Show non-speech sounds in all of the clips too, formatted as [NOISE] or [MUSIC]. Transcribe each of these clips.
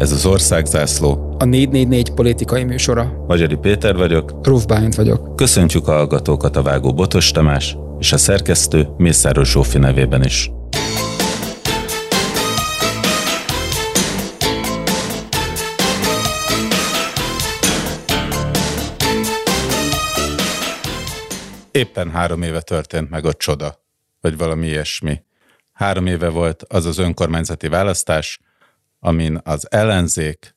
Ez az Országzászló. A 444 politikai műsora. Magyari Péter vagyok. Ruf Bálint vagyok. Köszöntjük a hallgatókat a Vágó Botos Tamás és a szerkesztő Mészáros Zsófi nevében is. Éppen három éve történt meg a csoda, vagy valami ilyesmi. Három éve volt az az önkormányzati választás, amin az ellenzék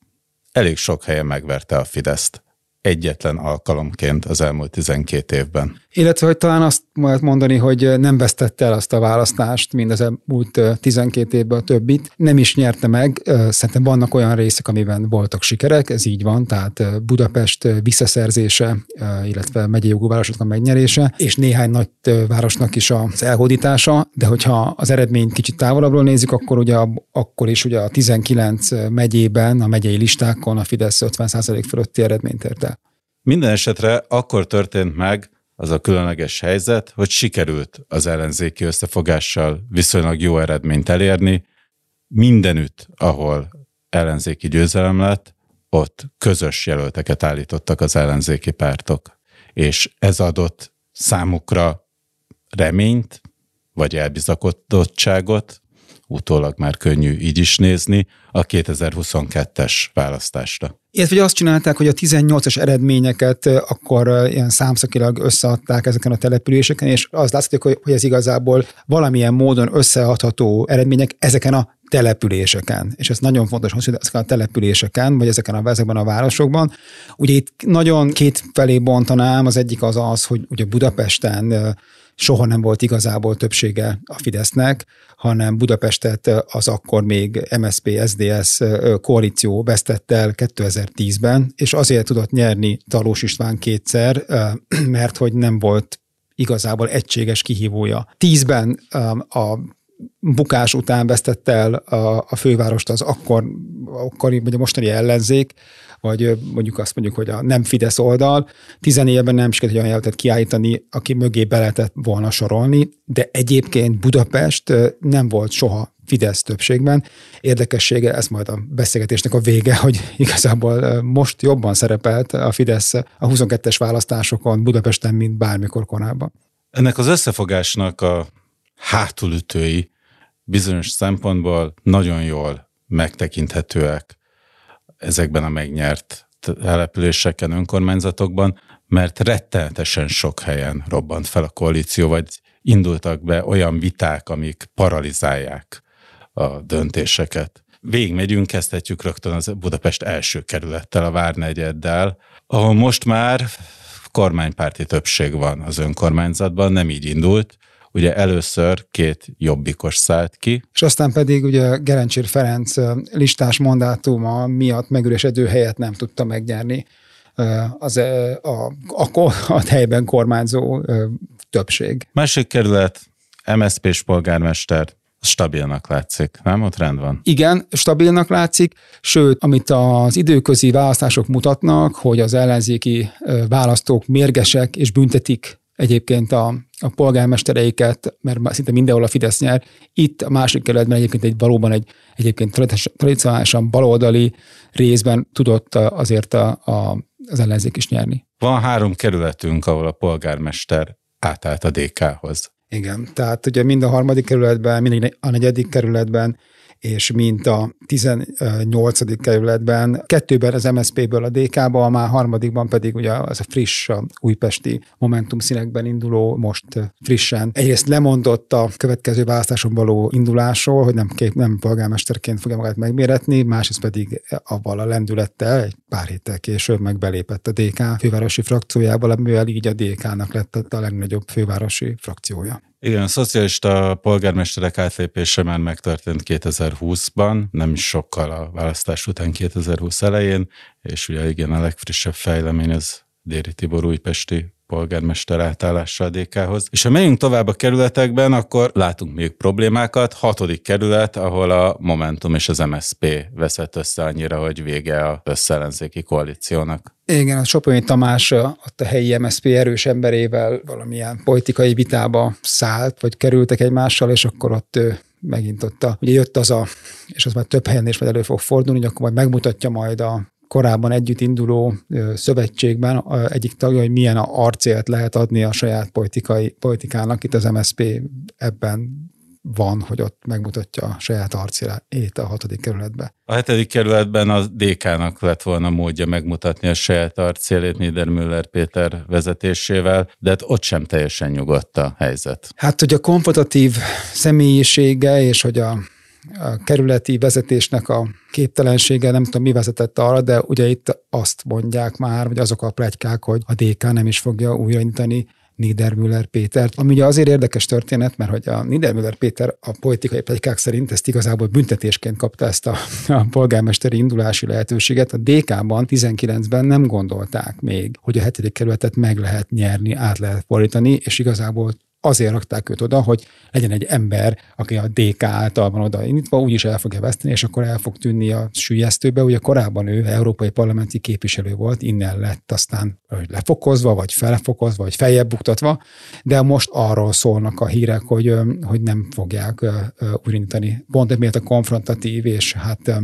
elég sok helyen megverte a Fideszt egyetlen alkalomként az elmúlt 12 évben. Illetve, hogy talán azt lehet mondani, hogy nem vesztette el azt a választást, mint az elmúlt 12 évben a többit. Nem is nyerte meg. Szerintem vannak olyan részek, amiben voltak sikerek, ez így van, tehát Budapest visszaszerzése, illetve megyei jogú városoknak megnyerése, és néhány nagy városnak is az elhódítása, de hogyha az eredményt kicsit távolabbról nézzük, akkor ugye akkor is ugye a 19 megyében, a megyei listákon a Fidesz 50% fölötti eredményt ért el. Minden esetre akkor történt meg az a különleges helyzet, hogy sikerült az ellenzéki összefogással viszonylag jó eredményt elérni. Mindenütt, ahol ellenzéki győzelem lett, ott közös jelölteket állítottak az ellenzéki pártok. És ez adott számukra reményt, vagy elbizakodottságot, utólag már könnyű így is nézni, a 2022-es választásra. Illetve azt csinálták, hogy a 18-as eredményeket akkor ilyen számszakilag összeadták ezeken a településeken, és az látszik, hogy, hogy ez igazából valamilyen módon összeadható eredmények ezeken a településeken. És ez nagyon fontos, hogy ezeken a településeken, vagy ezeken a, ezekben a városokban. Ugye itt nagyon két felé bontanám, az egyik az az, hogy ugye Budapesten soha nem volt igazából többsége a Fidesznek, hanem Budapestet az akkor még MSP-SDS koalíció vesztett el 2010-ben, és azért tudott nyerni Talós István kétszer, [CLEARS THROAT] mert hogy nem volt igazából egységes kihívója. Tízben a bukás után vesztette el a, a fővárost az akkor, akkori, vagy a mostani ellenzék, vagy mondjuk azt mondjuk, hogy a nem Fidesz oldal, tizen évben nem sikerült olyan jelöltet kiállítani, aki mögé be lehetett volna sorolni, de egyébként Budapest nem volt soha Fidesz többségben. Érdekessége, ez majd a beszélgetésnek a vége, [LAUGHS] hogy igazából most jobban szerepelt a Fidesz a 22-es választásokon Budapesten, mint bármikor korábban. Ennek az összefogásnak a hátulütői bizonyos szempontból nagyon jól megtekinthetőek ezekben a megnyert településeken, önkormányzatokban, mert rettenetesen sok helyen robbant fel a koalíció, vagy indultak be olyan viták, amik paralizálják a döntéseket. Végigmegyünk, kezdhetjük rögtön az Budapest első kerülettel, a Várnegyeddel, ahol most már kormánypárti többség van az önkormányzatban, nem így indult, ugye először két jobbikos szállt ki. És aztán pedig ugye Gerencsér Ferenc listás mandátuma miatt megüresedő helyet nem tudta megnyerni az a, a, a, helyben kormányzó többség. Másik kerület, MSZP-s polgármester, stabilnak látszik, nem? Ott rend van. Igen, stabilnak látszik, sőt, amit az időközi választások mutatnak, hogy az ellenzéki választók mérgesek és büntetik egyébként a, a polgármestereiket, mert szinte mindenhol a Fidesz nyer. Itt a másik kerületben egyébként egy valóban egy egyébként tradicionálisan baloldali részben tudott azért a, a, az ellenzék is nyerni. Van három kerületünk, ahol a polgármester átállt a DK-hoz. Igen, tehát ugye mind a harmadik kerületben, mind a negyedik kerületben és mint a 18. kerületben, kettőben az MSZP-ből a DK-ba, a már harmadikban pedig ugye az a friss, a újpesti Momentum színekben induló, most frissen. Egyrészt lemondott a következő választáson való indulásról, hogy nem, kép, nem polgármesterként fogja magát megméretni, másrészt pedig avval a lendülettel egy pár héttel később meg belépett a DK fővárosi frakciójába, amivel így a DK-nak lett a legnagyobb fővárosi frakciója. Igen, a szocialista polgármesterek átlépése már megtörtént 2020-ban, nem is sokkal a választás után 2020 elején, és ugye igen, a legfrissebb fejlemény az Déri Tibor újpesti polgármester átállással DK-hoz. És ha megyünk tovább a kerületekben, akkor látunk még problémákat. Hatodik kerület, ahol a Momentum és az MSP veszett össze annyira, hogy vége a összellenzéki koalíciónak. Igen, a Soponyi Tamás ott a helyi MSZP erős emberével valamilyen politikai vitába szállt, vagy kerültek egymással, és akkor ott megint ott a, ugye jött az a, és az már több helyen is majd elő fog fordulni, hogy akkor majd megmutatja majd a korábban együtt induló szövetségben egyik tagja, hogy milyen a arcélt lehet adni a saját politikai, politikának. Itt az MSP ebben van, hogy ott megmutatja a saját arcélét a hatodik kerületbe. A hetedik kerületben a DK-nak lett volna módja megmutatni a saját arcélét Niedermüller Péter vezetésével, de hát ott sem teljesen nyugodt a helyzet. Hát, hogy a komputatív személyisége és hogy a a kerületi vezetésnek a képtelensége, nem tudom mi vezetett arra, de ugye itt azt mondják már, vagy azok a plegykák, hogy a DK nem is fogja újraindítani Niedermüller Pétert. Ami ugye azért érdekes történet, mert hogy a Niedermüller Péter a politikai plegykák szerint ezt igazából büntetésként kapta ezt a, a polgármesteri indulási lehetőséget. A DK-ban 19-ben nem gondolták még, hogy a hetedik kerületet meg lehet nyerni, át lehet fordítani, és igazából azért rakták őt oda, hogy legyen egy ember, aki a DK által van oda indítva, úgyis el fogja veszteni, és akkor el fog tűnni a sülyeztőbe. Ugye korábban ő európai parlamenti képviselő volt, innen lett aztán lefokozva, vagy felfokozva, vagy feljebb buktatva, de most arról szólnak a hírek, hogy, hogy nem fogják újraindítani. Pont emiatt a konfrontatív, és hát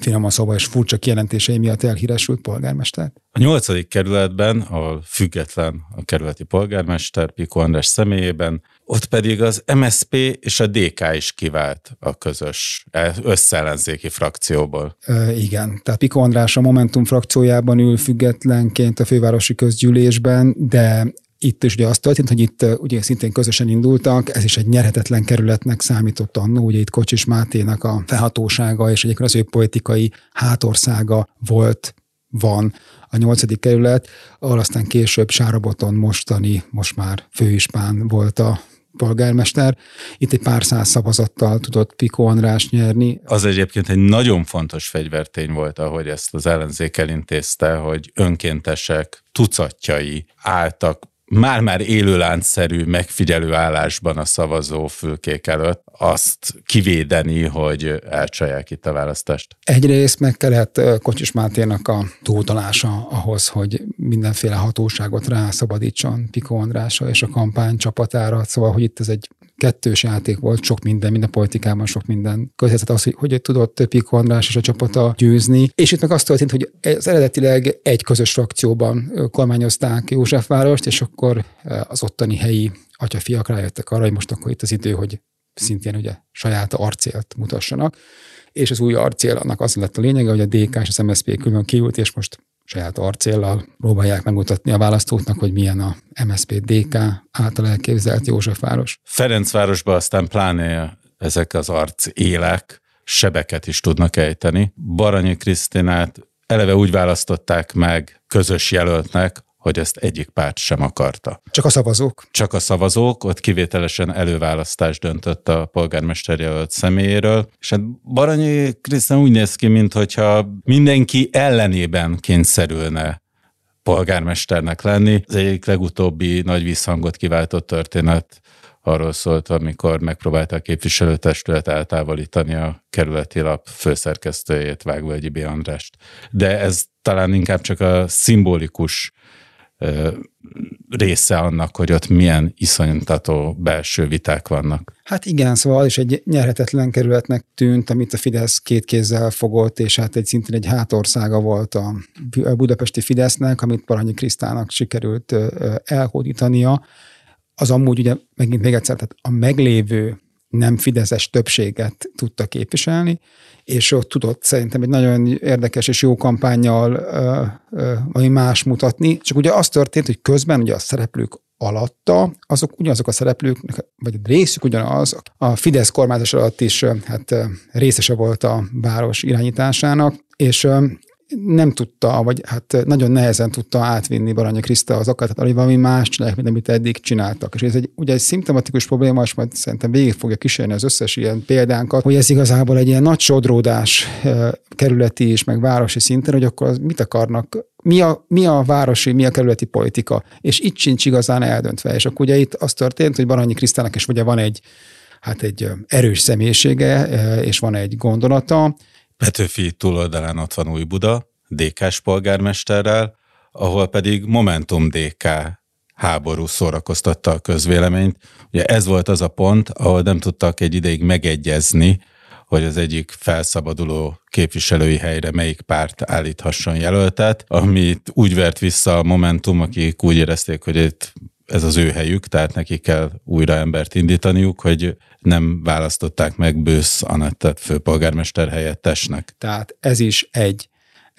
finoman szóval és furcsa kijelentései miatt elhíresült polgármester. A nyolcadik kerületben, ahol független a kerületi polgármester Piko András személyében, ott pedig az MSP és a DK is kivált a közös összellenzéki frakcióból. E, igen, tehát Piko András a Momentum frakciójában ül függetlenként a fővárosi közgyűlésben, de itt is ugye az történt, hogy itt ugye szintén közösen indultak, ez is egy nyerhetetlen kerületnek számított annó, ugye itt Kocsis Máténak a felhatósága és egyébként az ő politikai hátországa volt, van a nyolcadik kerület, ahol aztán később Sáraboton mostani, most már főispán volt a polgármester. Itt egy pár száz szavazattal tudott Piko András nyerni. Az egyébként egy nagyon fontos fegyvertény volt, ahogy ezt az ellenzék elintézte, hogy önkéntesek tucatjai álltak már-már élőláncszerű megfigyelő állásban a szavazó fülkék előtt azt kivédeni, hogy elcsalják itt a választást? Egyrészt meg kellett Kocsis Máténak a túltalása ahhoz, hogy mindenféle hatóságot rászabadítson Piko Andrásra és a kampány csapatára, szóval, hogy itt ez egy kettős játék volt, sok minden, minden politikában sok minden. Közhetett az, hogy, hogy tudott Piko András és a csapata győzni. És itt meg azt történt, hogy az eredetileg egy közös frakcióban kormányozták Józsefvárost, és akkor az ottani helyi atyafiak rájöttek arra, hogy most akkor itt az idő, hogy szintén ugye saját arcélt mutassanak. És az új arcél annak az lett a lényege, hogy a DK és az MSZP külön kiült, és most saját arcéllal próbálják megmutatni a választóknak, hogy milyen a MSZP-DK által elképzelt Józsefváros. Ferencvárosban aztán pláne ezek az arc élek sebeket is tudnak ejteni. Baranyi Krisztinát eleve úgy választották meg közös jelöltnek, hogy ezt egyik párt sem akarta. Csak a szavazók? Csak a szavazók, ott kivételesen előválasztás döntött a polgármester jelölt személyéről, és hát Baranyi Krisztán úgy néz ki, mintha mindenki ellenében kényszerülne polgármesternek lenni. Az egyik legutóbbi nagy visszhangot kiváltott történet arról szólt, amikor megpróbálta a képviselőtestület eltávolítani a kerületi lap főszerkesztőjét, Vágvölgyi B. Andrást. De ez talán inkább csak a szimbolikus része annak, hogy ott milyen iszonytató belső viták vannak. Hát igen, szóval is egy nyerhetetlen kerületnek tűnt, amit a Fidesz két kézzel fogott, és hát egy szintén egy hátországa volt a budapesti Fidesznek, amit Paranyi Krisztának sikerült elhódítania. Az amúgy ugye megint még egyszer, tehát a meglévő nem fideszes többséget tudta képviselni, és ott tudott szerintem egy nagyon érdekes és jó kampányjal ami más mutatni. Csak ugye az történt, hogy közben ugye a szereplők alatta, azok ugyanazok a szereplők, vagy a részük ugyanaz, a Fidesz kormányzás alatt is hát részese volt a város irányításának, és nem tudta, vagy hát nagyon nehezen tudta átvinni Baranya Kriszta az akart, hogy valami más csinálják, mint amit eddig csináltak. És ez egy, ugye egy szimptomatikus probléma, és majd szerintem végig fogja kísérni az összes ilyen példánkat, hogy ez igazából egy ilyen nagy sodródás kerületi és meg városi szinten, hogy akkor mit akarnak mi a, mi a városi, mi a kerületi politika, és itt sincs igazán eldöntve. És akkor ugye itt az történt, hogy Baranyi Krisztának is ugye van egy, hát egy erős személyisége, és van egy gondolata, Petőfi túloldalán ott van Új Buda, DK-s polgármesterrel, ahol pedig Momentum DK háború szórakoztatta a közvéleményt. Ugye ez volt az a pont, ahol nem tudtak egy ideig megegyezni, hogy az egyik felszabaduló képviselői helyre melyik párt állíthasson jelöltet, amit úgy vert vissza a Momentum, akik úgy érezték, hogy itt ez az ő helyük, tehát neki kell újra embert indítaniuk, hogy nem választották meg Bősz Anettet főpolgármester helyettesnek. Tehát ez is egy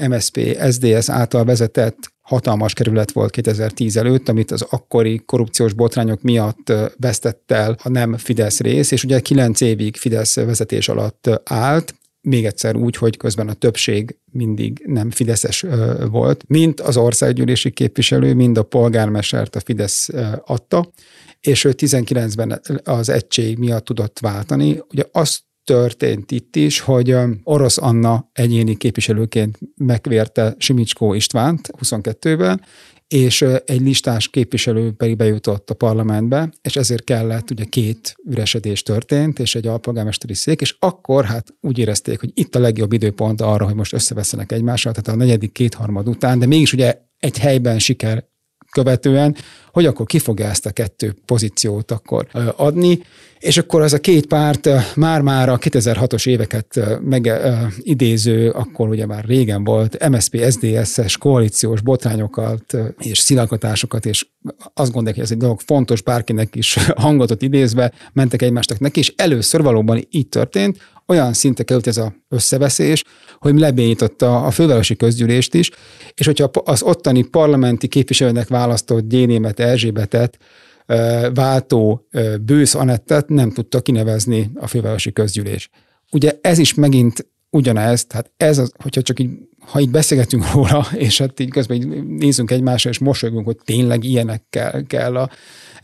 MSP, SDS által vezetett hatalmas kerület volt 2010 előtt, amit az akkori korrupciós botrányok miatt vesztett el a nem Fidesz rész, és ugye 9 évig Fidesz vezetés alatt állt, még egyszer úgy, hogy közben a többség mindig nem Fideszes volt, mint az országgyűlési képviselő, mind a polgármestert a Fidesz adta, és ő 19-ben az egység miatt tudott váltani. Ugye azt történt itt is, hogy Orosz Anna egyéni képviselőként megvérte Simicskó Istvánt 22-ben, és egy listás képviselő pedig bejutott a parlamentbe, és ezért kellett, ugye két üresedés történt, és egy alpolgármesteri szék, és akkor hát úgy érezték, hogy itt a legjobb időpont arra, hogy most összeveszenek egymással, tehát a negyedik kétharmad után, de mégis ugye egy helyben siker követően, hogy akkor ki fogja ezt a kettő pozíciót akkor adni, és akkor az a két párt már-már a 2006-os éveket megidéző, akkor ugye már régen volt MSP, SDS-es koalíciós botrányokat és szilakatásokat, és azt gondolják, hogy ez egy dolog fontos, bárkinek is [LAUGHS] hangotot idézve, mentek egymástak neki, és először valóban így történt, olyan szinte került ez a összeveszés, hogy lebénította a fővárosi közgyűlést is, és hogyha az ottani parlamenti képviselőnek választott Gyénémet Erzsébetet váltó Bősz Anettet nem tudta kinevezni a fővárosi közgyűlés. Ugye ez is megint ugyanez, tehát ez, az, hogyha csak így, ha így beszélgetünk róla, és hát így közben így nézzünk egymásra, és mosolygunk, hogy tényleg ilyenekkel kell a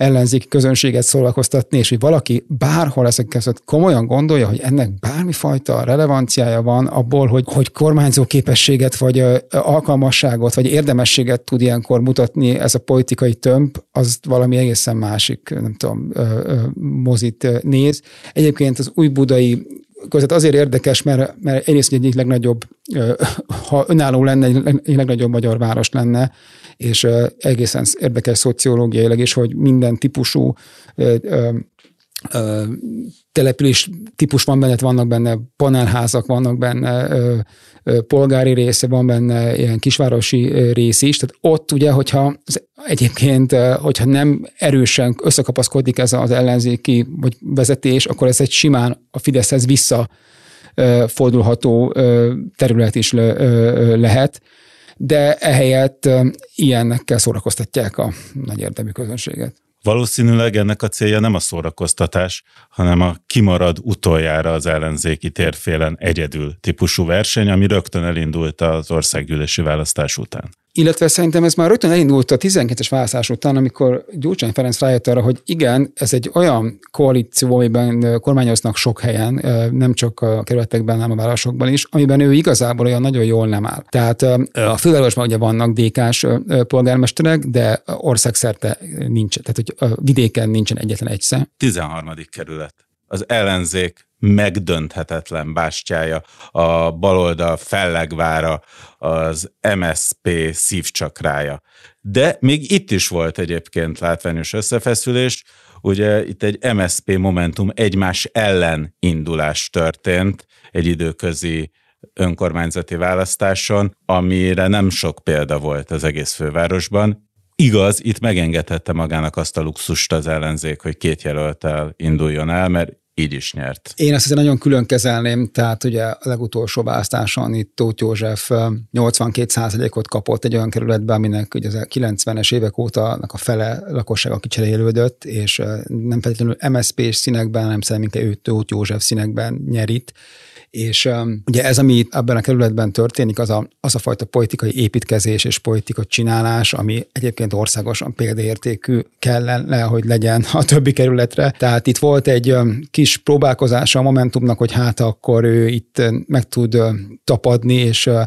ellenzéki közönséget szórakoztatni, és hogy valaki bárhol ezek között komolyan gondolja, hogy ennek bármifajta relevanciája van abból, hogy, hogy kormányzó képességet, vagy alkalmasságot, vagy érdemességet tud ilyenkor mutatni ez a politikai tömb, az valami egészen másik, nem tudom, mozit néz. Egyébként az új budai között azért érdekes, mert, mert egyrészt egy legnagyobb, ha önálló lenne, egy legnagyobb magyar város lenne, és egészen érdekes szociológiailag is, hogy minden típusú település típus van benne, vannak benne panelházak, vannak benne polgári része, van benne ilyen kisvárosi rész is, tehát ott ugye, hogyha egyébként, hogyha nem erősen összekapaszkodik ez az ellenzéki vagy vezetés, akkor ez egy simán a Fideszhez vissza fordulható terület is lehet, de ehelyett ilyennekkel szórakoztatják a nagy érdemű közönséget. Valószínűleg ennek a célja nem a szórakoztatás, hanem a kimarad utoljára az ellenzéki térfélen egyedül típusú verseny, ami rögtön elindult az országgyűlési választás után. Illetve szerintem ez már rögtön elindult a 12-es választás után, amikor Gyurcsány Ferenc rájött arra, hogy igen, ez egy olyan koalíció, amiben kormányoznak sok helyen, nem csak a kerületekben, hanem a városokban is, amiben ő igazából olyan nagyon jól nem áll. Tehát a fővárosban ugye vannak DK-s polgármesterek, de országszerte nincs, tehát hogy vidéken nincsen egyetlen egyszer. 13. kerület. Az ellenzék megdönthetetlen bástyája, a baloldal fellegvára, az MSP szívcsakrája. De még itt is volt egyébként látványos összefeszülés, ugye itt egy MSP Momentum egymás ellen indulás történt egy időközi önkormányzati választáson, amire nem sok példa volt az egész fővárosban. Igaz, itt megengedhette magának azt a luxust az ellenzék, hogy két jelöltel induljon el, mert így is nyert. Én ezt nagyon külön kezelném, tehát ugye a legutolsó választáson itt Tóth József 82%-ot kapott egy olyan kerületben, aminek ugye az 90-es évek óta a fele lakossága kicserélődött, és nem feltétlenül MSZP-s színekben, hanem szerintem ő Tóth József színekben nyerit, és um, ugye ez, ami ebben a kerületben történik, az a, az a fajta politikai építkezés és politika csinálás, ami egyébként országosan példaértékű kellene, hogy legyen a többi kerületre. Tehát itt volt egy um, kis próbálkozása a Momentumnak, hogy hát akkor ő itt meg tud uh, tapadni, és uh,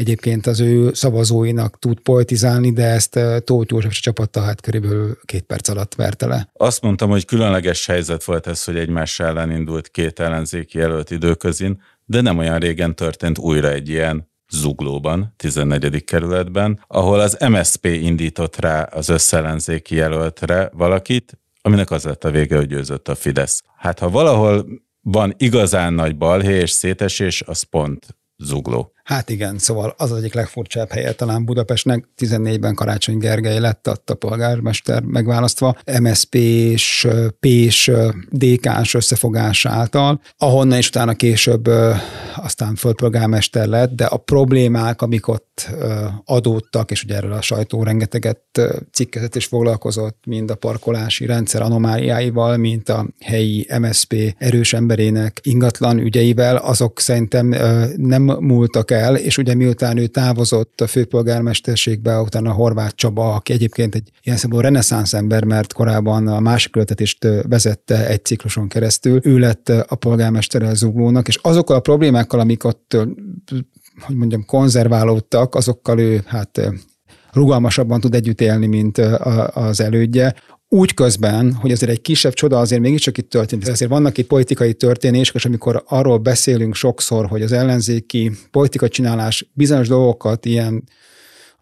egyébként az ő szavazóinak tud politizálni, de ezt Tóth József csapata hát körülbelül két perc alatt verte le. Azt mondtam, hogy különleges helyzet volt ez, hogy egymás ellen indult két ellenzéki jelölt időközin, de nem olyan régen történt újra egy ilyen Zuglóban, 14. kerületben, ahol az MSP indított rá az összellenzéki jelöltre valakit, aminek az lett a vége, hogy győzött a Fidesz. Hát ha valahol van igazán nagy balhé és szétesés, az pont zugló. Hát igen, szóval az az egyik legfurcsább helye talán Budapestnek. 14-ben Karácsony Gergely lett a polgármester megválasztva, MSZP-s, P-s, DK-s összefogás által, ahonnan is utána később aztán fölpolgármester lett, de a problémák, amik ott adódtak, és ugye erről a sajtó rengeteget cikkezett és foglalkozott, mind a parkolási rendszer anomáliáival, mint a helyi MSP erős emberének ingatlan ügyeivel, azok szerintem nem múltak el el, és ugye miután ő távozott a főpolgármesterségbe, utána Horváth Csaba, aki egyébként egy ilyen szempontból reneszánsz ember, mert korábban a másik költetést vezette egy cikluson keresztül, ő lett a polgármestere a Zuglónak, és azokkal a problémákkal, amik ott, hogy mondjam, konzerválódtak, azokkal ő hát rugalmasabban tud együtt élni, mint az elődje úgy közben, hogy azért egy kisebb csoda azért mégiscsak itt történt. Ezért vannak itt politikai történések, és amikor arról beszélünk sokszor, hogy az ellenzéki politika csinálás bizonyos dolgokat ilyen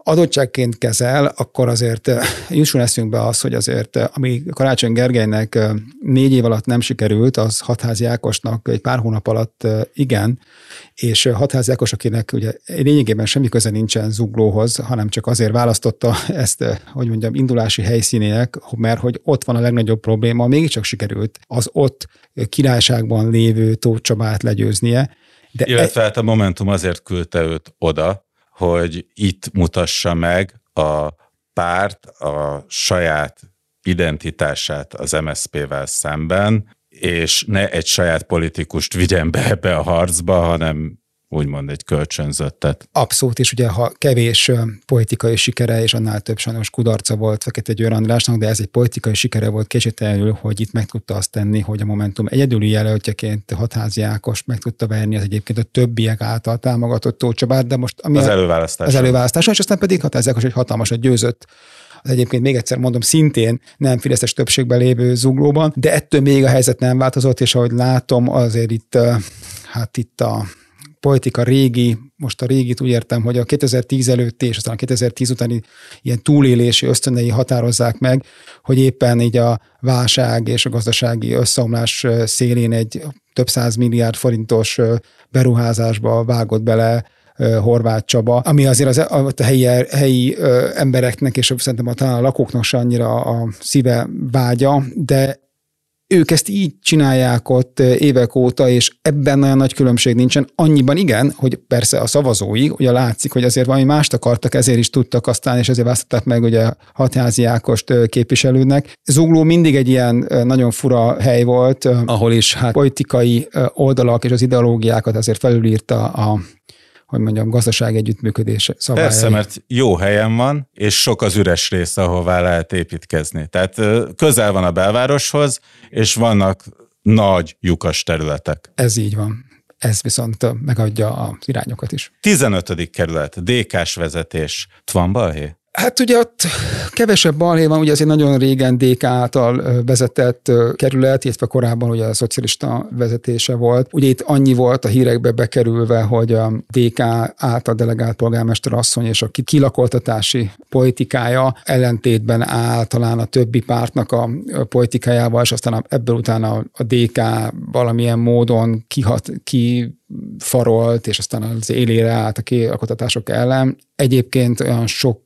adottságként kezel, akkor azért jusson eszünkbe az, hogy azért, ami Karácsony Gergelynek négy év alatt nem sikerült, az Hatházi Ákosnak egy pár hónap alatt igen, és Hatházi Ákos, akinek ugye lényegében semmi köze nincsen zuglóhoz, hanem csak azért választotta ezt, hogy mondjam, indulási helyszínének, mert hogy ott van a legnagyobb probléma, mégiscsak sikerült az ott királyságban lévő Tóth Csabát legyőznie. De Illetve e- hát a Momentum azért küldte őt oda, hogy itt mutassa meg a párt a saját identitását az MSZP-vel szemben, és ne egy saját politikust vigyen be ebbe a harcba, hanem úgymond egy kölcsönzöttet. Abszolút, és ugye ha kevés politikai sikere, és annál több sajnos kudarca volt Fekete Győr Andrásnak, de ez egy politikai sikere volt kétségtelenül, hogy itt meg tudta azt tenni, hogy a Momentum egyedüli jelöltjeként Hatházi Ákos meg tudta verni az egyébként a többiek által támogatott Tócsabát, de most ami az előválasztás. Az előválasztáson, és aztán pedig Hatházi Ákos egy hatalmasat győzött az egyébként még egyszer mondom, szintén nem fideszes többségben lévő zuglóban, de ettől még a helyzet nem változott, és ahogy látom, azért itt, hát itt a politika régi, most a régit úgy értem, hogy a 2010 előtti és aztán a 2010 utáni ilyen túlélési ösztönei határozzák meg, hogy éppen így a válság és a gazdasági összeomlás szélén egy több száz milliárd forintos beruházásba vágott bele Horváth Csaba, ami azért az, a, a helyi, helyi embereknek és szerintem a, talán a lakóknak se annyira a szíve vágya, de ők ezt így csinálják ott évek óta, és ebben nagyon nagy különbség nincsen. Annyiban igen, hogy persze a szavazói, ugye látszik, hogy azért valami mást akartak, ezért is tudtak aztán, és ezért választották meg ugye Hatházi Ákost képviselőnek. Zugló mindig egy ilyen nagyon fura hely volt, ahol is hát politikai oldalak és az ideológiákat azért felülírta a hogy mondjam, gazdaság együttműködése szabályai. Persze, mert jó helyen van, és sok az üres rész, ahová lehet építkezni. Tehát közel van a belvároshoz, és vannak nagy lyukas területek. Ez így van. Ez viszont megadja az irányokat is. 15. kerület, DK-s vezetés. Van balhé? Hát ugye ott kevesebb balhé van, ugye ez egy nagyon régen DK által vezetett kerület, illetve korábban ugye a szocialista vezetése volt. Ugye itt annyi volt a hírekbe bekerülve, hogy a DK által delegált polgármester asszony és a kilakoltatási politikája ellentétben áll talán a többi pártnak a politikájával, és aztán ebből utána a DK valamilyen módon kihat, ki farolt, és aztán az élére állt a kialkotások ellen. Egyébként olyan sok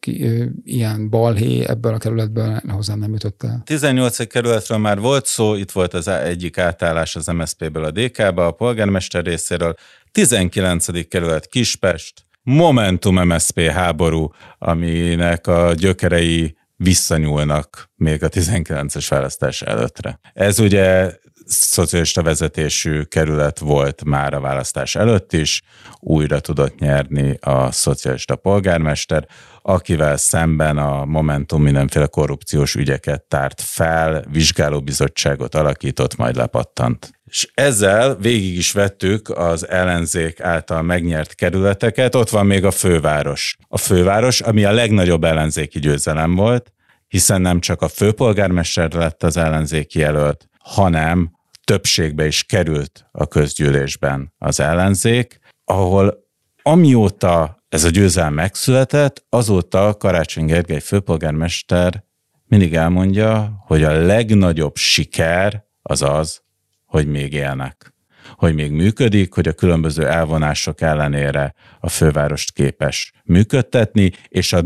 ilyen balhé ebből a kerületből hozzám nem jutott el. 18. kerületről már volt szó, itt volt az egyik átállás az MSZP-ből a DK-ba, a polgármester részéről. 19. kerület Kispest, Momentum MSZP háború, aminek a gyökerei visszanyúlnak még a 19-es választás előttre. Ez ugye szocialista vezetésű kerület volt már a választás előtt is, újra tudott nyerni a szocialista polgármester, akivel szemben a Momentum mindenféle korrupciós ügyeket tárt fel, vizsgálóbizottságot alakított, majd lepattant. És ezzel végig is vettük az ellenzék által megnyert kerületeket, ott van még a főváros. A főváros, ami a legnagyobb ellenzéki győzelem volt, hiszen nem csak a főpolgármester lett az ellenzéki jelölt, hanem többségbe is került a közgyűlésben az ellenzék, ahol amióta ez a győzelem megszületett, azóta Karácsony Gergely főpolgármester mindig elmondja, hogy a legnagyobb siker az az, hogy még élnek. Hogy még működik, hogy a különböző elvonások ellenére a fővárost képes működtetni, és a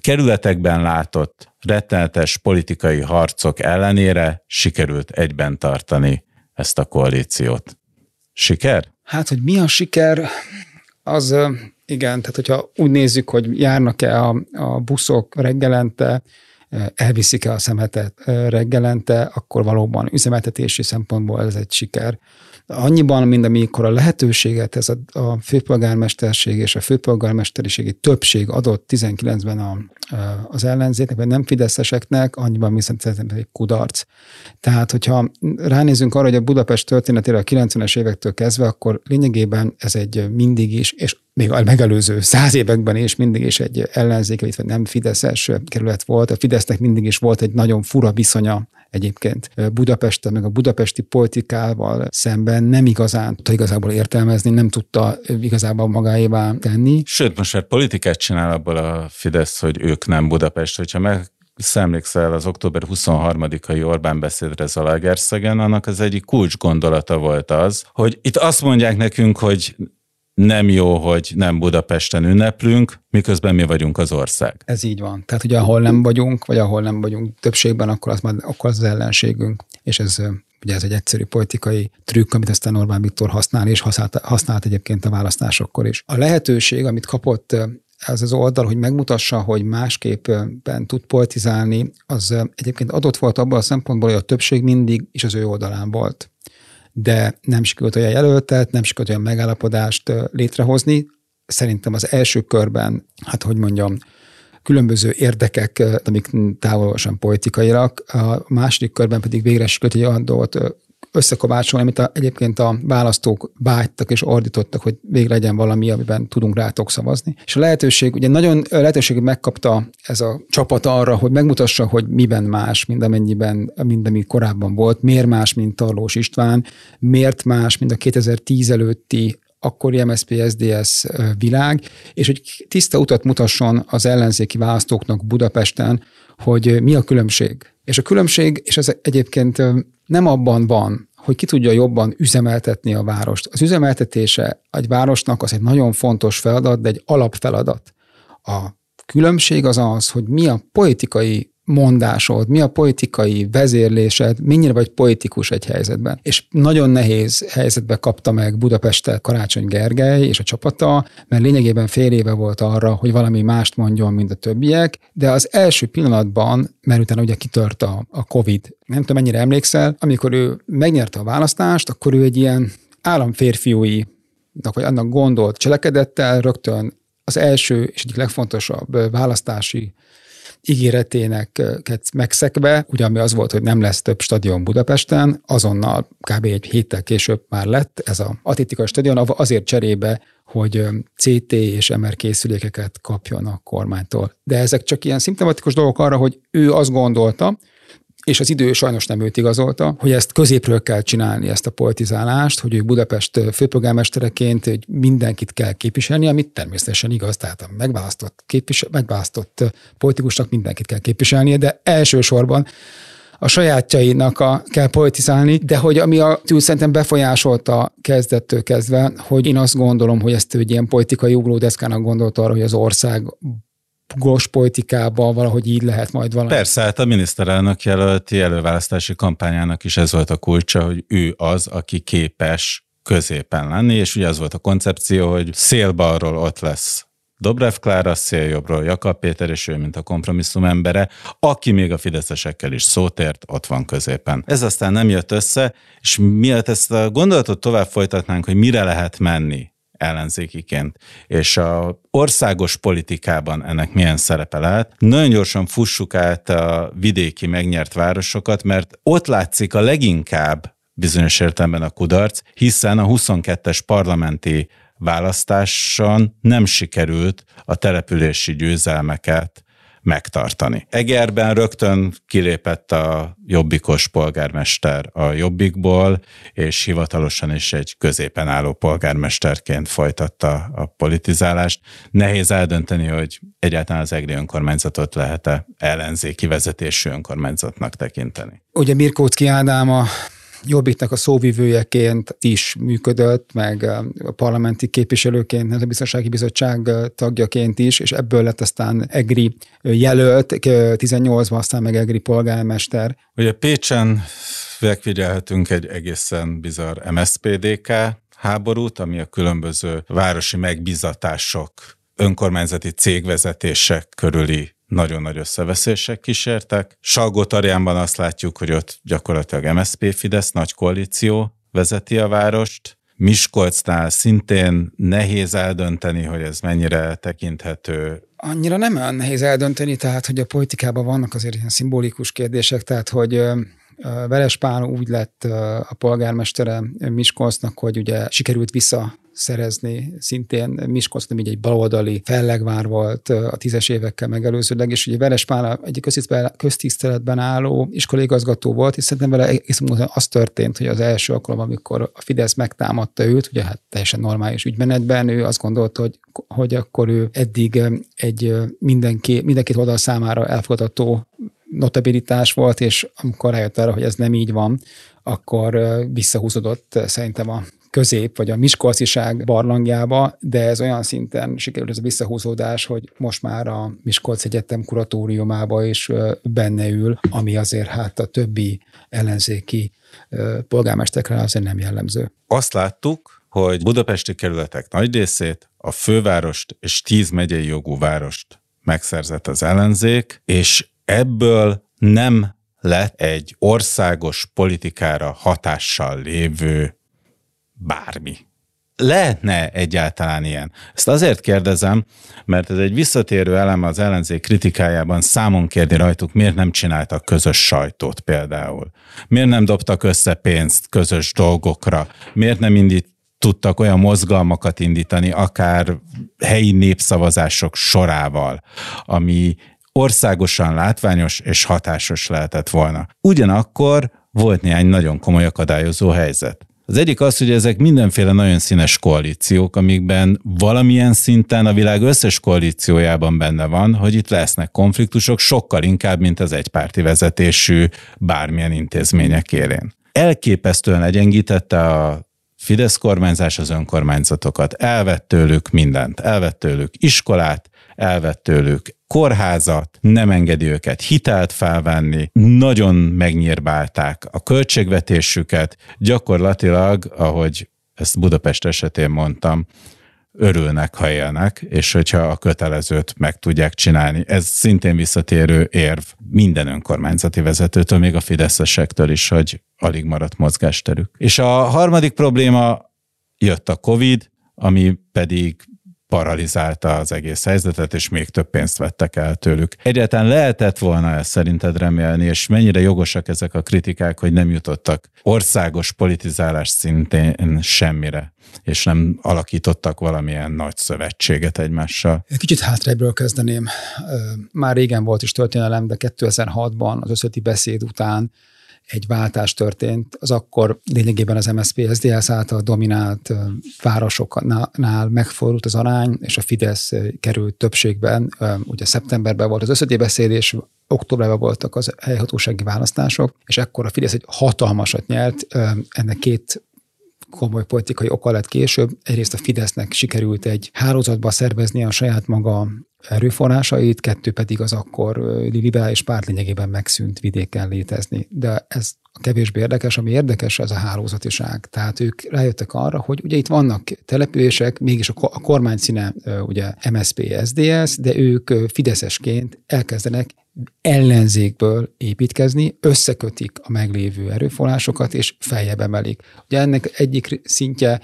kerületekben látott rettenetes politikai harcok ellenére sikerült egyben tartani ezt a koalíciót. Siker? Hát, hogy mi a siker, az igen, tehát hogyha úgy nézzük, hogy járnak-e a, a buszok reggelente, elviszik-e a szemetet reggelente, akkor valóban üzemeltetési szempontból ez egy siker. Annyiban, mint amikor a lehetőséget ez a, a főpolgármesterség és a főpolgármesteriségi többség adott 19-ben a, az ellenzéknek, vagy nem fideszeseknek, annyiban viszont szerintem egy kudarc. Tehát, hogyha ránézünk arra, hogy a Budapest történetére a 90-es évektől kezdve, akkor lényegében ez egy mindig is, és még a megelőző száz években is mindig is egy ellenzék, vagy nem fideszes kerület volt. A Fidesznek mindig is volt egy nagyon fura viszonya egyébként Budapesten, meg a budapesti politikával szemben nem igazán tudta igazából értelmezni, nem tudta igazából magáévá tenni. Sőt, most már politikát csinál abból a Fidesz, hogy ők nem Budapest, hogyha meg szemlékszel az október 23-ai Orbán beszédre Zalaegerszegen, annak az egyik kulcs gondolata volt az, hogy itt azt mondják nekünk, hogy nem jó, hogy nem Budapesten ünneplünk, miközben mi vagyunk az ország. Ez így van. Tehát, hogy ahol nem vagyunk, vagy ahol nem vagyunk többségben, akkor az, akkor az, az ellenségünk. És ez ugye ez egy egyszerű politikai trükk, amit aztán Orbán Viktor használ, és használt, használt egyébként a választásokkor is. A lehetőség, amit kapott ez az oldal, hogy megmutassa, hogy másképpen tud politizálni, az egyébként adott volt abban a szempontból, hogy a többség mindig is az ő oldalán volt de nem sikerült olyan jelöltet, nem sikerült olyan megállapodást létrehozni. Szerintem az első körben, hát hogy mondjam, különböző érdekek, amik távolosan politikaiak, a második körben pedig végre sikerült egy olyan dolgot összekovácsolni, amit a, egyébként a választók vágytak és ordítottak, hogy végre legyen valami, amiben tudunk rátok szavazni. És a lehetőség, ugye nagyon lehetőség megkapta ez a csapat arra, hogy megmutassa, hogy miben más, mint amennyiben, mint ami korábban volt, miért más, mint Tarlós István, miért más, mint a 2010 előtti akkori MSZP-SZDSZ világ, és hogy tiszta utat mutasson az ellenzéki választóknak Budapesten, hogy mi a különbség. És a különbség, és ez egyébként nem abban van, hogy ki tudja jobban üzemeltetni a várost. Az üzemeltetése egy városnak az egy nagyon fontos feladat, de egy alapfeladat. A különbség az az, hogy mi a politikai mondásod, mi a politikai vezérlésed, mennyire vagy politikus egy helyzetben. És nagyon nehéz helyzetbe kapta meg Budapestet Karácsony Gergely és a csapata, mert lényegében fél éve volt arra, hogy valami mást mondjon, mint a többiek, de az első pillanatban, mert utána ugye kitört a, a Covid, nem tudom mennyire emlékszel, amikor ő megnyerte a választást, akkor ő egy ilyen államférfiúi vagy annak gondolt cselekedettel rögtön az első és egyik legfontosabb választási ígéretének megszekve, ugye ami az volt, hogy nem lesz több stadion Budapesten, azonnal kb. egy héttel később már lett ez a atlétikai stadion, azért cserébe, hogy CT és MR készülékeket kapjon a kormánytól. De ezek csak ilyen szimptomatikus dolgok arra, hogy ő azt gondolta, és az idő sajnos nem őt igazolta, hogy ezt középről kell csinálni, ezt a politizálást, hogy ő Budapest főpolgármestereként hogy mindenkit kell képviselni, amit természetesen igaz, tehát a megválasztott, képvisel, megválasztott politikusnak mindenkit kell képviselnie, de elsősorban a sajátjainak a, kell politizálni, de hogy ami a tűz szerintem befolyásolta kezdettől kezdve, hogy én azt gondolom, hogy ezt egy ilyen politikai ugródeszkának gondolta arra, hogy az ország gos politikában valahogy így lehet majd valami. Persze, hát a miniszterelnök jelölti előválasztási kampányának is ez volt a kulcsa, hogy ő az, aki képes középen lenni, és ugye az volt a koncepció, hogy szélbalról ott lesz Dobrev Klára, széljobbról Jakab Péter, és ő, mint a kompromisszum embere, aki még a fideszesekkel is szót ért, ott van középen. Ez aztán nem jött össze, és miatt ezt a gondolatot tovább folytatnánk, hogy mire lehet menni ellenzékiként, és a országos politikában ennek milyen szerepe lehet. Nagyon gyorsan fussuk át a vidéki megnyert városokat, mert ott látszik a leginkább bizonyos értelemben a kudarc, hiszen a 22-es parlamenti választáson nem sikerült a települési győzelmeket megtartani. Egerben rögtön kilépett a jobbikos polgármester a jobbikból, és hivatalosan is egy középen álló polgármesterként folytatta a politizálást. Nehéz eldönteni, hogy egyáltalán az egri önkormányzatot lehet-e ellenzéki vezetésű önkormányzatnak tekinteni. Ugye Mirkóczki Ádám a Jobbiknak a szóvivőjeként is működött, meg a parlamenti képviselőként, a biztonsági bizottság tagjaként is, és ebből lett aztán EGRI jelölt, 18-ban aztán meg EGRI polgármester. Ugye Pécsen megfigyelhetünk egy egészen bizarr MSPDK háborút, ami a különböző városi megbizatások önkormányzati cégvezetések körüli nagyon nagy összeveszések kísértek. salgó azt látjuk, hogy ott gyakorlatilag MSZP Fidesz nagy koalíció vezeti a várost. Miskolcnál szintén nehéz eldönteni, hogy ez mennyire tekinthető Annyira nem olyan nehéz eldönteni, tehát hogy a politikában vannak azért ilyen szimbolikus kérdések, tehát hogy Veres Pál úgy lett a polgármestere Miskolcnak, hogy ugye sikerült vissza szerezni. Szintén Miskolc nem így egy baloldali fellegvár volt a tízes évekkel megelőzőleg, és ugye Veres Pál egy köztiszteletben álló iskolaigazgató volt, és szerintem vele egész az történt, hogy az első alkalom, amikor a Fidesz megtámadta őt, ugye hát teljesen normális ügymenetben, ő azt gondolta, hogy, hogy akkor ő eddig egy mindenki, mindenkit oldal számára elfogadható notabilitás volt, és amikor rájött arra, hogy ez nem így van, akkor visszahúzódott szerintem a közép, vagy a Miskolciság barlangjába, de ez olyan szinten sikerült ez a visszahúzódás, hogy most már a Miskolc Egyetem kuratóriumába is benne ül, ami azért hát a többi ellenzéki polgármestekre azért nem jellemző. Azt láttuk, hogy budapesti kerületek nagy részét, a fővárost és tíz megyei jogú várost megszerzett az ellenzék, és ebből nem lett egy országos politikára hatással lévő bármi. Lehetne egyáltalán ilyen? Ezt azért kérdezem, mert ez egy visszatérő elem az ellenzék kritikájában számon kérni rajtuk, miért nem csináltak közös sajtót például. Miért nem dobtak össze pénzt közös dolgokra? Miért nem indít, tudtak olyan mozgalmakat indítani, akár helyi népszavazások sorával, ami országosan látványos és hatásos lehetett volna. Ugyanakkor volt néhány nagyon komoly akadályozó helyzet. Az egyik az, hogy ezek mindenféle nagyon színes koalíciók, amikben valamilyen szinten a világ összes koalíciójában benne van, hogy itt lesznek konfliktusok sokkal inkább, mint az egypárti vezetésű bármilyen intézmények élén. Elképesztően legyengítette a Fidesz kormányzás az önkormányzatokat, elvett tőlük mindent, elvett tőlük iskolát, elvett tőlük kórházat, nem engedi őket hitelt felvenni, nagyon megnyírbálták a költségvetésüket, gyakorlatilag, ahogy ezt Budapest esetén mondtam, örülnek, ha élnek, és hogyha a kötelezőt meg tudják csinálni. Ez szintén visszatérő érv minden önkormányzati vezetőtől, még a fideszesektől is, hogy alig maradt mozgásterük. És a harmadik probléma jött a COVID, ami pedig paralizálta az egész helyzetet, és még több pénzt vettek el tőlük. Egyáltalán lehetett volna ezt szerinted remélni, és mennyire jogosak ezek a kritikák, hogy nem jutottak országos politizálás szintén semmire, és nem alakítottak valamilyen nagy szövetséget egymással? Kicsit hátrébbről kezdeném. Már régen volt is történelem, de 2006-ban az összöti beszéd után egy váltás történt, az akkor lényegében az MSZP SZDSZ által dominált városoknál megfordult az arány, és a Fidesz került többségben. Ugye szeptemberben volt az összedébeszéd, és októberben voltak az helyhatósági választások, és ekkor a Fidesz egy hatalmasat nyert, ennek két komoly politikai oka lett később. Egyrészt a Fidesznek sikerült egy hálózatba szervezni a saját maga erőforrásait, kettő pedig az akkor liberális párt lényegében megszűnt vidéken létezni. De ez kevésbé érdekes, ami érdekes, az a hálózatiság. Tehát ők rájöttek arra, hogy ugye itt vannak települések, mégis a kormány színe ugye MSP, SDS, de ők fideszesként elkezdenek ellenzékből építkezni, összekötik a meglévő erőforrásokat, és feljebb emelik. Ugye ennek egyik szintje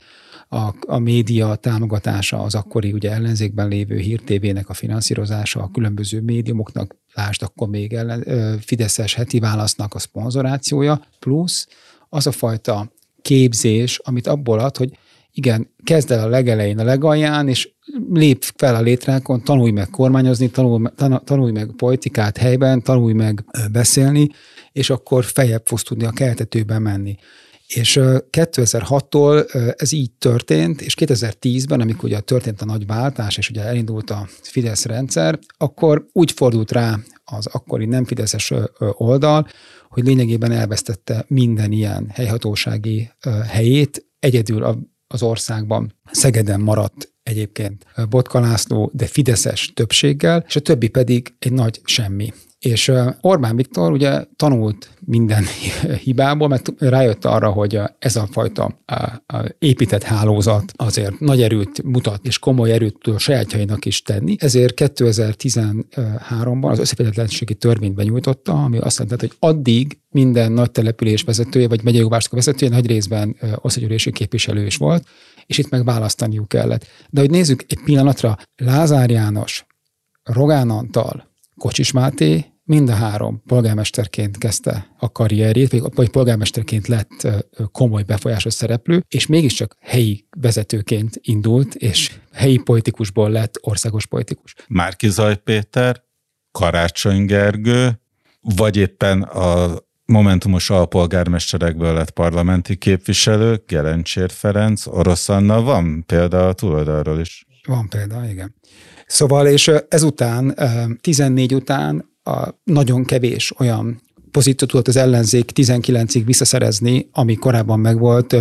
a, a média támogatása, az akkori ugye ellenzékben lévő hírtévének a finanszírozása, a különböző médiumoknak, lásd akkor még ellen, Fideszes heti válasznak a szponzorációja, plusz az a fajta képzés, amit abból ad, hogy igen, kezd el a legelején, a legalján, és lép fel a létrákon, tanulj meg kormányozni, tanulj, tanulj meg politikát helyben, tanulj meg beszélni, és akkor feljebb fogsz tudni a keltetőben menni. És 2006-tól ez így történt, és 2010-ben, amikor ugye történt a nagy váltás, és ugye elindult a Fidesz rendszer, akkor úgy fordult rá az akkori nem Fideszes oldal, hogy lényegében elvesztette minden ilyen helyhatósági helyét, egyedül az országban Szegeden maradt egyébként Botka László, de Fideszes többséggel, és a többi pedig egy nagy semmi. És Orbán Viktor ugye tanult minden [LAUGHS] hibából, mert rájött arra, hogy ez a fajta épített hálózat azért nagy erőt mutat, és komoly erőt tud a sajátjainak is tenni. Ezért 2013-ban az összeférhetetlenségi törvényt benyújtotta, ami azt jelenti, hogy addig minden nagy település vezetője, vagy megyei vezetője nagy részben országgyűlési képviselő is volt, és itt meg választaniuk kellett. De hogy nézzük egy pillanatra, Lázár János, Rogán Antal, Kocsis Máté, mind a három polgármesterként kezdte a karrierjét, vagy polgármesterként lett komoly befolyásos szereplő, és mégiscsak helyi vezetőként indult, és helyi politikusból lett országos politikus. Márki Zaj Péter, Karácsony Gergő, vagy éppen a Momentumos alpolgármesterekből lett parlamenti képviselő, Gelencsér Ferenc, Orosz Anna, van példa a túloldalról is. Van példa, igen. Szóval, és ezután, 14 után a nagyon kevés olyan pozíciót tudott az ellenzék 19-ig visszaszerezni, ami korábban megvolt,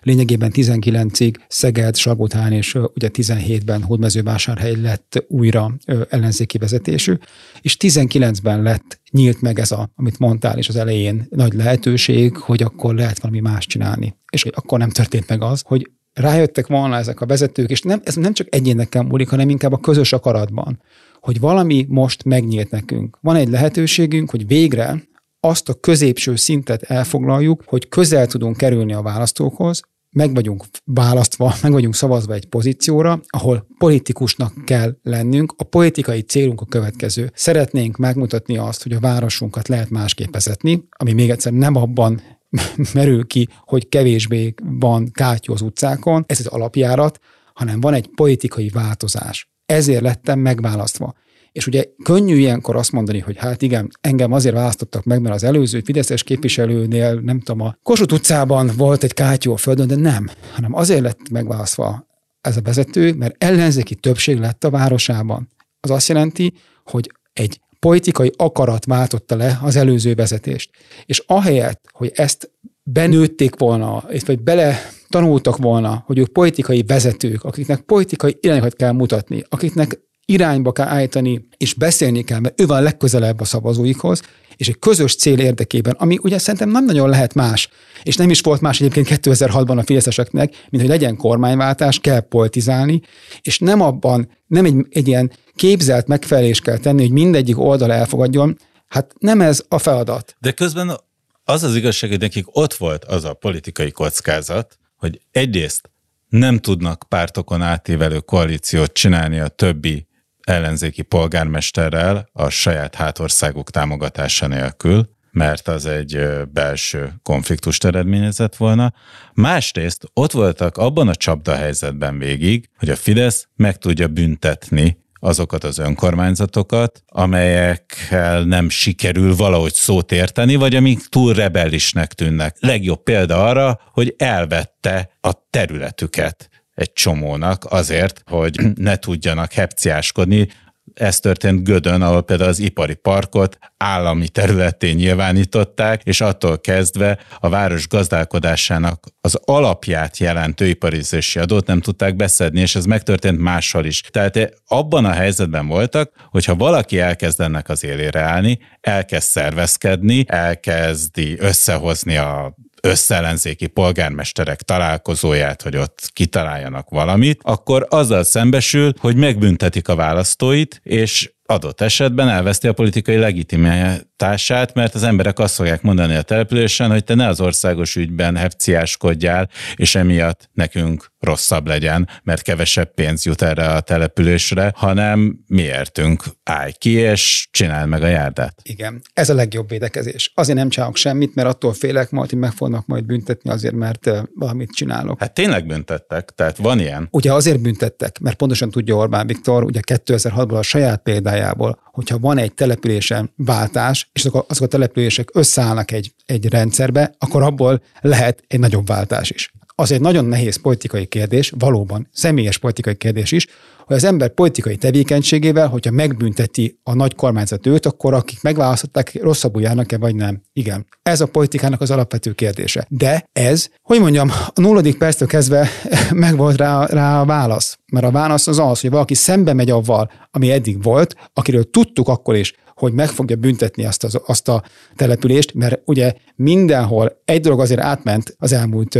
lényegében 19-ig Szeged, Salgótán és ugye 17-ben Hódmezővásárhely lett újra ellenzéki vezetésű, és 19-ben lett nyílt meg ez a, amit mondtál, és az elején nagy lehetőség, hogy akkor lehet valami más csinálni. És hogy akkor nem történt meg az, hogy rájöttek volna ezek a vezetők, és nem, ez nem csak egyénekkel múlik, hanem inkább a közös akaratban, hogy valami most megnyílt nekünk. Van egy lehetőségünk, hogy végre azt a középső szintet elfoglaljuk, hogy közel tudunk kerülni a választókhoz, meg vagyunk választva, [LAUGHS] meg vagyunk szavazva egy pozícióra, ahol politikusnak kell lennünk. A politikai célunk a következő. Szeretnénk megmutatni azt, hogy a városunkat lehet másképp vezetni, ami még egyszer nem abban [LAUGHS] merül ki, hogy kevésbé van kátyú az utcákon, ez az alapjárat, hanem van egy politikai változás. Ezért lettem megválasztva. És ugye könnyű ilyenkor azt mondani, hogy hát igen, engem azért választottak meg, mert az előző Fideszes képviselőnél, nem tudom, a Kossuth utcában volt egy kátyú a földön, de nem, hanem azért lett megválasztva ez a vezető, mert ellenzéki többség lett a városában. Az azt jelenti, hogy egy politikai akarat váltotta le az előző vezetést. És ahelyett, hogy ezt benőtték volna, vagy bele tanultak volna, hogy ők politikai vezetők, akiknek politikai irányokat kell mutatni, akiknek irányba kell állítani, és beszélni kell, mert ő van legközelebb a szavazóikhoz, és egy közös cél érdekében, ami ugye szerintem nem nagyon lehet más, és nem is volt más egyébként 2006-ban a fideszeseknek, mint hogy legyen kormányváltás, kell politizálni, és nem abban, nem egy, egy ilyen képzelt megfelelés kell tenni, hogy mindegyik oldal elfogadjon, hát nem ez a feladat. De közben az az igazság, hogy nekik ott volt az a politikai kockázat, hogy egyrészt nem tudnak pártokon átívelő koalíciót csinálni a többi ellenzéki polgármesterrel a saját hátországuk támogatása nélkül, mert az egy belső konfliktust eredményezett volna. Másrészt ott voltak abban a csapda helyzetben végig, hogy a Fidesz meg tudja büntetni azokat az önkormányzatokat, amelyekkel nem sikerül valahogy szót érteni, vagy amik túl rebellisnek tűnnek. Legjobb példa arra, hogy elvette a területüket egy csomónak azért, hogy [CLEARS THROAT] ne tudjanak hepciáskodni, ez történt Gödön, ahol például az ipari parkot állami területén nyilvánították, és attól kezdve a város gazdálkodásának az alapját jelentő iparizési adót nem tudták beszedni, és ez megtörtént máshol is. Tehát abban a helyzetben voltak, hogyha valaki elkezd ennek az élére állni, elkezd szervezkedni, elkezdi összehozni a összellenzéki polgármesterek találkozóját, hogy ott kitaláljanak valamit, akkor azzal szembesül, hogy megbüntetik a választóit, és adott esetben elveszti a politikai legitimitását, mert az emberek azt fogják mondani a településen, hogy te ne az országos ügyben hepciáskodjál, és emiatt nekünk rosszabb legyen, mert kevesebb pénz jut erre a településre, hanem miértünk állj ki, és csináld meg a járdát. Igen, ez a legjobb védekezés. Azért nem csinálok semmit, mert attól félek majd, hogy meg fognak majd büntetni azért, mert valamit csinálok. Hát tényleg büntettek, tehát van ilyen. Ugye azért büntettek, mert pontosan tudja Orbán Viktor, ugye 2006-ban a saját példájából, hogyha van egy településen váltás, és azok a, azok a települések összeállnak egy, egy rendszerbe, akkor abból lehet egy nagyobb váltás is az egy nagyon nehéz politikai kérdés, valóban személyes politikai kérdés is, hogy az ember politikai tevékenységével, hogyha megbünteti a nagy kormányzat őt, akkor akik megválasztották, rosszabbul járnak-e, vagy nem? Igen. Ez a politikának az alapvető kérdése. De ez, hogy mondjam, a nulladik perctől kezdve [LAUGHS] megvolt rá, rá a válasz. Mert a válasz az az, hogy valaki szembe megy avval, ami eddig volt, akiről tudtuk akkor is, hogy meg fogja büntetni azt, az, azt a települést, mert ugye mindenhol egy dolog azért átment az elmúlt,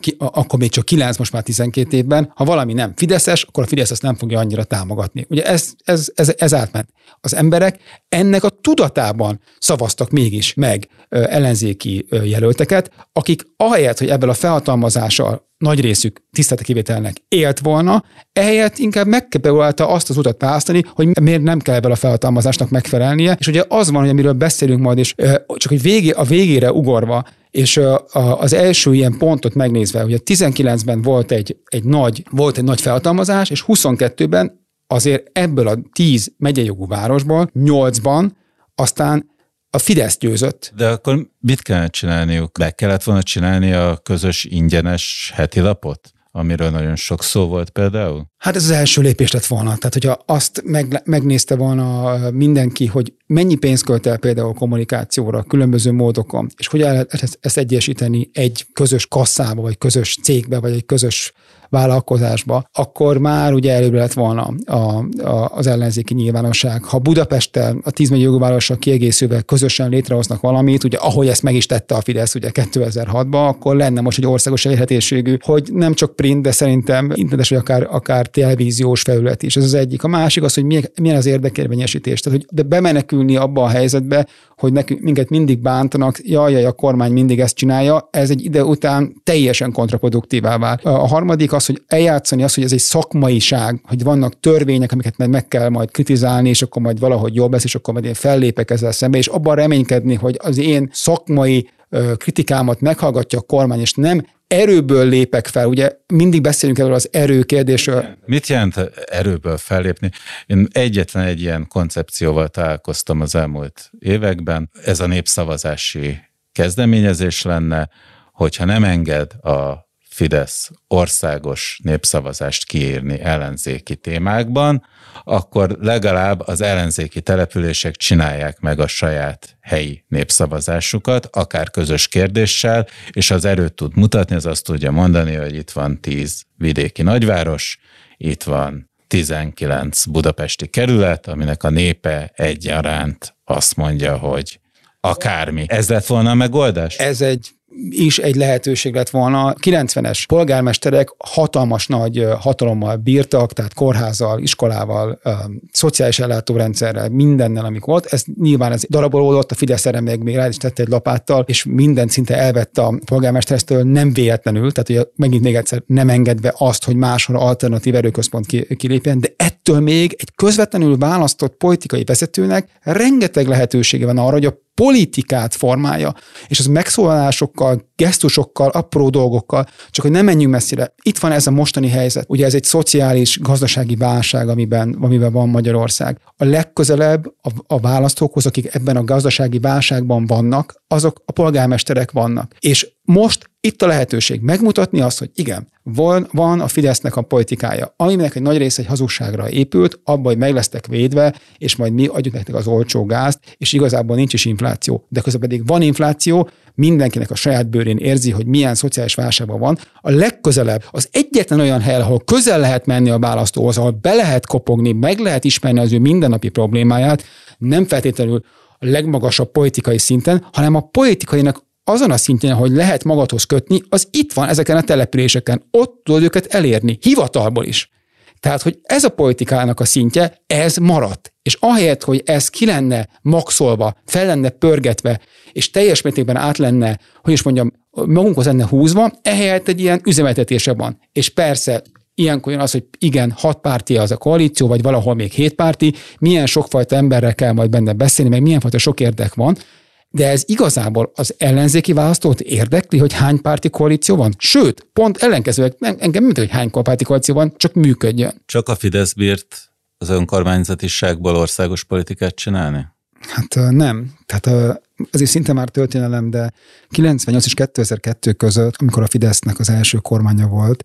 ki, akkor még csak 9, most már 12 évben, ha valami nem fideszes, akkor a Fidesz ezt nem fogja annyira támogatni. Ugye ez, ez, ez, ez átment. Az emberek ennek a tudatában szavaztak mégis meg ellenzéki jelölteket, akik ahelyett, hogy ebből a felhatalmazással nagy részük tiszteletekivételnek élt volna, ehelyett inkább megpróbálta azt az utat választani, hogy miért nem kell ebből a felhatalmazásnak megfelelnie, és ugye az van, hogy amiről beszélünk majd, és csak egy végé, a végére ugorva, és az első ilyen pontot megnézve, hogy a 19-ben volt egy, egy nagy, volt egy nagy felhatalmazás, és 22-ben azért ebből a 10 megyejogú városból 8-ban aztán a Fidesz győzött. De akkor mit kellene csinálniuk? Be kellett volna csinálni a közös ingyenes heti lapot? Amiről nagyon sok szó volt például? Hát ez az első lépés lett volna. Tehát, hogyha azt meg, megnézte volna mindenki, hogy mennyi pénzt költ el például kommunikációra, különböző módokon, és hogy el lehet ezt, egyesíteni egy közös kasszába, vagy közös cégbe, vagy egy közös vállalkozásba, akkor már ugye előbb lett volna a, a, az ellenzéki nyilvánosság. Ha Budapesten a 10 millió várossal kiegészülve közösen létrehoznak valamit, ugye ahogy ezt meg is tette a Fidesz ugye 2006-ban, akkor lenne most egy országos elérhetőségű, hogy nem csak print, de szerintem internetes, vagy akár, akár televíziós felület is. Ez az egyik. A másik az, hogy milyen, milyen az érdekérvényesítés. Tehát, hogy de bemenekülni abba a helyzetbe, hogy nekünk, minket mindig bántanak, jaj, jaj, a kormány mindig ezt csinálja, ez egy ide után teljesen kontraproduktívá vál. A harmadik az, hogy eljátszani az, hogy ez egy szakmaiság, hogy vannak törvények, amiket meg, meg kell majd kritizálni, és akkor majd valahogy jobb lesz, és akkor majd én fellépek ezzel szembe, és abban reménykedni, hogy az én szakmai kritikámat meghallgatja a kormány, és nem erőből lépek fel. Ugye mindig beszélünk erről az erő kérdésről. Mit jelent erőből fellépni? Én egyetlen egy ilyen koncepcióval találkoztam az elmúlt években. Ez a népszavazási kezdeményezés lenne, hogyha nem enged a Fidesz országos népszavazást kiírni ellenzéki témákban, akkor legalább az ellenzéki települések csinálják meg a saját helyi népszavazásukat, akár közös kérdéssel, és az erőt tud mutatni, az azt tudja mondani, hogy itt van tíz vidéki nagyváros, itt van 19 budapesti kerület, aminek a népe egyaránt azt mondja, hogy akármi. Ez lett volna a megoldás? Ez egy is egy lehetőség lett volna. 90-es polgármesterek hatalmas nagy hatalommal bírtak, tehát kórházal, iskolával, szociális ellátórendszerrel, mindennel, amik volt. Ez nyilván ez darabolódott, a Fidesz erre még, még rá is tette egy lapáttal, és minden szinte elvette a polgármesteresztől nem véletlenül, tehát ugye megint még egyszer nem engedve azt, hogy máshol alternatív erőközpont kilépjen, de ettől még egy közvetlenül választott politikai vezetőnek rengeteg lehetősége van arra, hogy a politikát formálja, és az megszólalásokkal, gesztusokkal, apró dolgokkal, csak hogy nem menjünk messzire. Itt van ez a mostani helyzet. Ugye ez egy szociális, gazdasági válság, amiben, amiben van Magyarország. A legközelebb a, a választókhoz, akik ebben a gazdasági válságban vannak, azok a polgármesterek vannak. És most itt a lehetőség megmutatni azt, hogy igen, van, van a Fidesznek a politikája, aminek egy nagy része egy hazugságra épült, abban, hogy meg lesztek védve, és majd mi adjuk nektek az olcsó gázt, és igazából nincs is infláció. De közben pedig van infláció, mindenkinek a saját bőrén érzi, hogy milyen szociális válságban van. A legközelebb az egyetlen olyan hely, ahol közel lehet menni a választóhoz, ahol be lehet kopogni, meg lehet ismerni az ő mindennapi problémáját, nem feltétlenül a legmagasabb politikai szinten, hanem a politikainak azon a szintjén, hogy lehet magadhoz kötni, az itt van ezeken a településeken. Ott tudod őket elérni, hivatalból is. Tehát, hogy ez a politikának a szintje, ez maradt. És ahelyett, hogy ez ki lenne maxolva, fel lenne pörgetve, és teljes mértékben át lenne, hogy is mondjam, magunkhoz lenne húzva, ehelyett egy ilyen üzemeltetése van. És persze ilyenkor jön az, hogy igen, hat párti az a koalíció, vagy valahol még hét párti, milyen sokfajta emberrel kell majd benne beszélni, meg milyen fajta sok érdek van, de ez igazából az ellenzéki választót érdekli, hogy hány párti koalíció van? Sőt, pont ellenkezőleg engem mint, hogy hány párti koalíció van, csak működjön. Csak a Fidesz bírt az önkormányzatiságból országos politikát csinálni? Hát nem. Tehát azért szinte már történelem, de 98 és 2002 között, amikor a Fidesznek az első kormánya volt,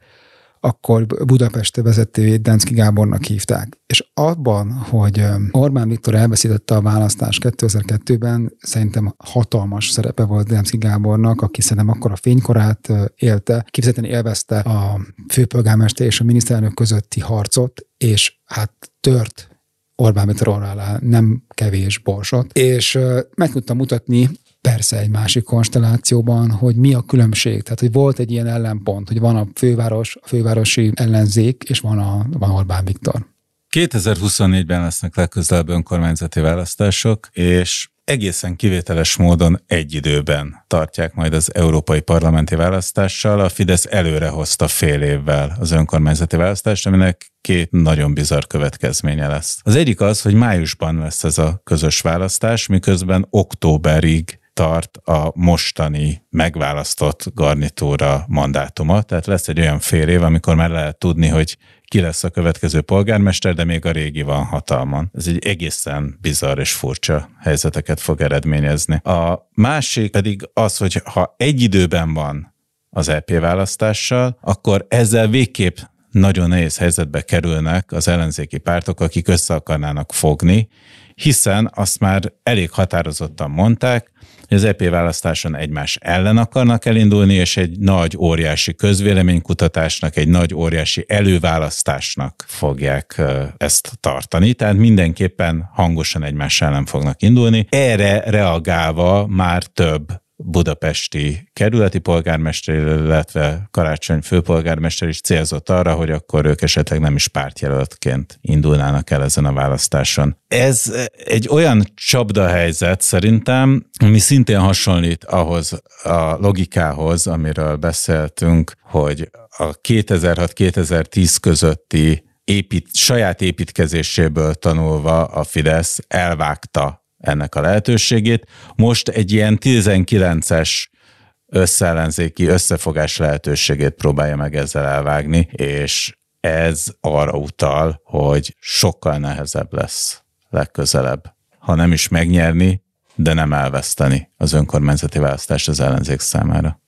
akkor Budapest vezetőjét Denszki Gábornak hívták. És abban, hogy Orbán Viktor elveszítette a választást 2002-ben, szerintem hatalmas szerepe volt Denszki Gábornak, aki szerintem akkor a fénykorát élte, kifejezetten élvezte a főpolgármester és a miniszterelnök közötti harcot, és hát tört Orbán Viktor alá nem kevés borsot, és meg tudtam mutatni persze egy másik konstellációban, hogy mi a különbség. Tehát, hogy volt egy ilyen ellenpont, hogy van a főváros, a fővárosi ellenzék, és van, a, van Orbán Viktor. 2024-ben lesznek legközelebb önkormányzati választások, és egészen kivételes módon egy időben tartják majd az európai parlamenti választással. A Fidesz előre hozta fél évvel az önkormányzati választást, aminek két nagyon bizarr következménye lesz. Az egyik az, hogy májusban lesz ez a közös választás, miközben októberig tart a mostani megválasztott garnitúra mandátuma. Tehát lesz egy olyan fél év, amikor már lehet tudni, hogy ki lesz a következő polgármester, de még a régi van hatalman. Ez egy egészen bizarr és furcsa helyzeteket fog eredményezni. A másik pedig az, hogy ha egy időben van az EP választással, akkor ezzel végképp nagyon nehéz helyzetbe kerülnek az ellenzéki pártok, akik össze akarnának fogni, hiszen azt már elég határozottan mondták, hogy az EP választáson egymás ellen akarnak elindulni, és egy nagy, óriási közvéleménykutatásnak, egy nagy, óriási előválasztásnak fogják ezt tartani. Tehát mindenképpen hangosan egymás ellen fognak indulni. Erre reagálva már több budapesti kerületi polgármester, illetve Karácsony főpolgármester is célzott arra, hogy akkor ők esetleg nem is pártjelöltként indulnának el ezen a választáson. Ez egy olyan csapdahelyzet szerintem, ami szintén hasonlít ahhoz a logikához, amiről beszéltünk, hogy a 2006-2010 közötti épít, saját építkezéséből tanulva a Fidesz elvágta ennek a lehetőségét. Most egy ilyen 19-es összeellenzéki összefogás lehetőségét próbálja meg ezzel elvágni, és ez arra utal, hogy sokkal nehezebb lesz legközelebb. Ha nem is megnyerni, de nem elveszteni az önkormányzati választást az ellenzék számára.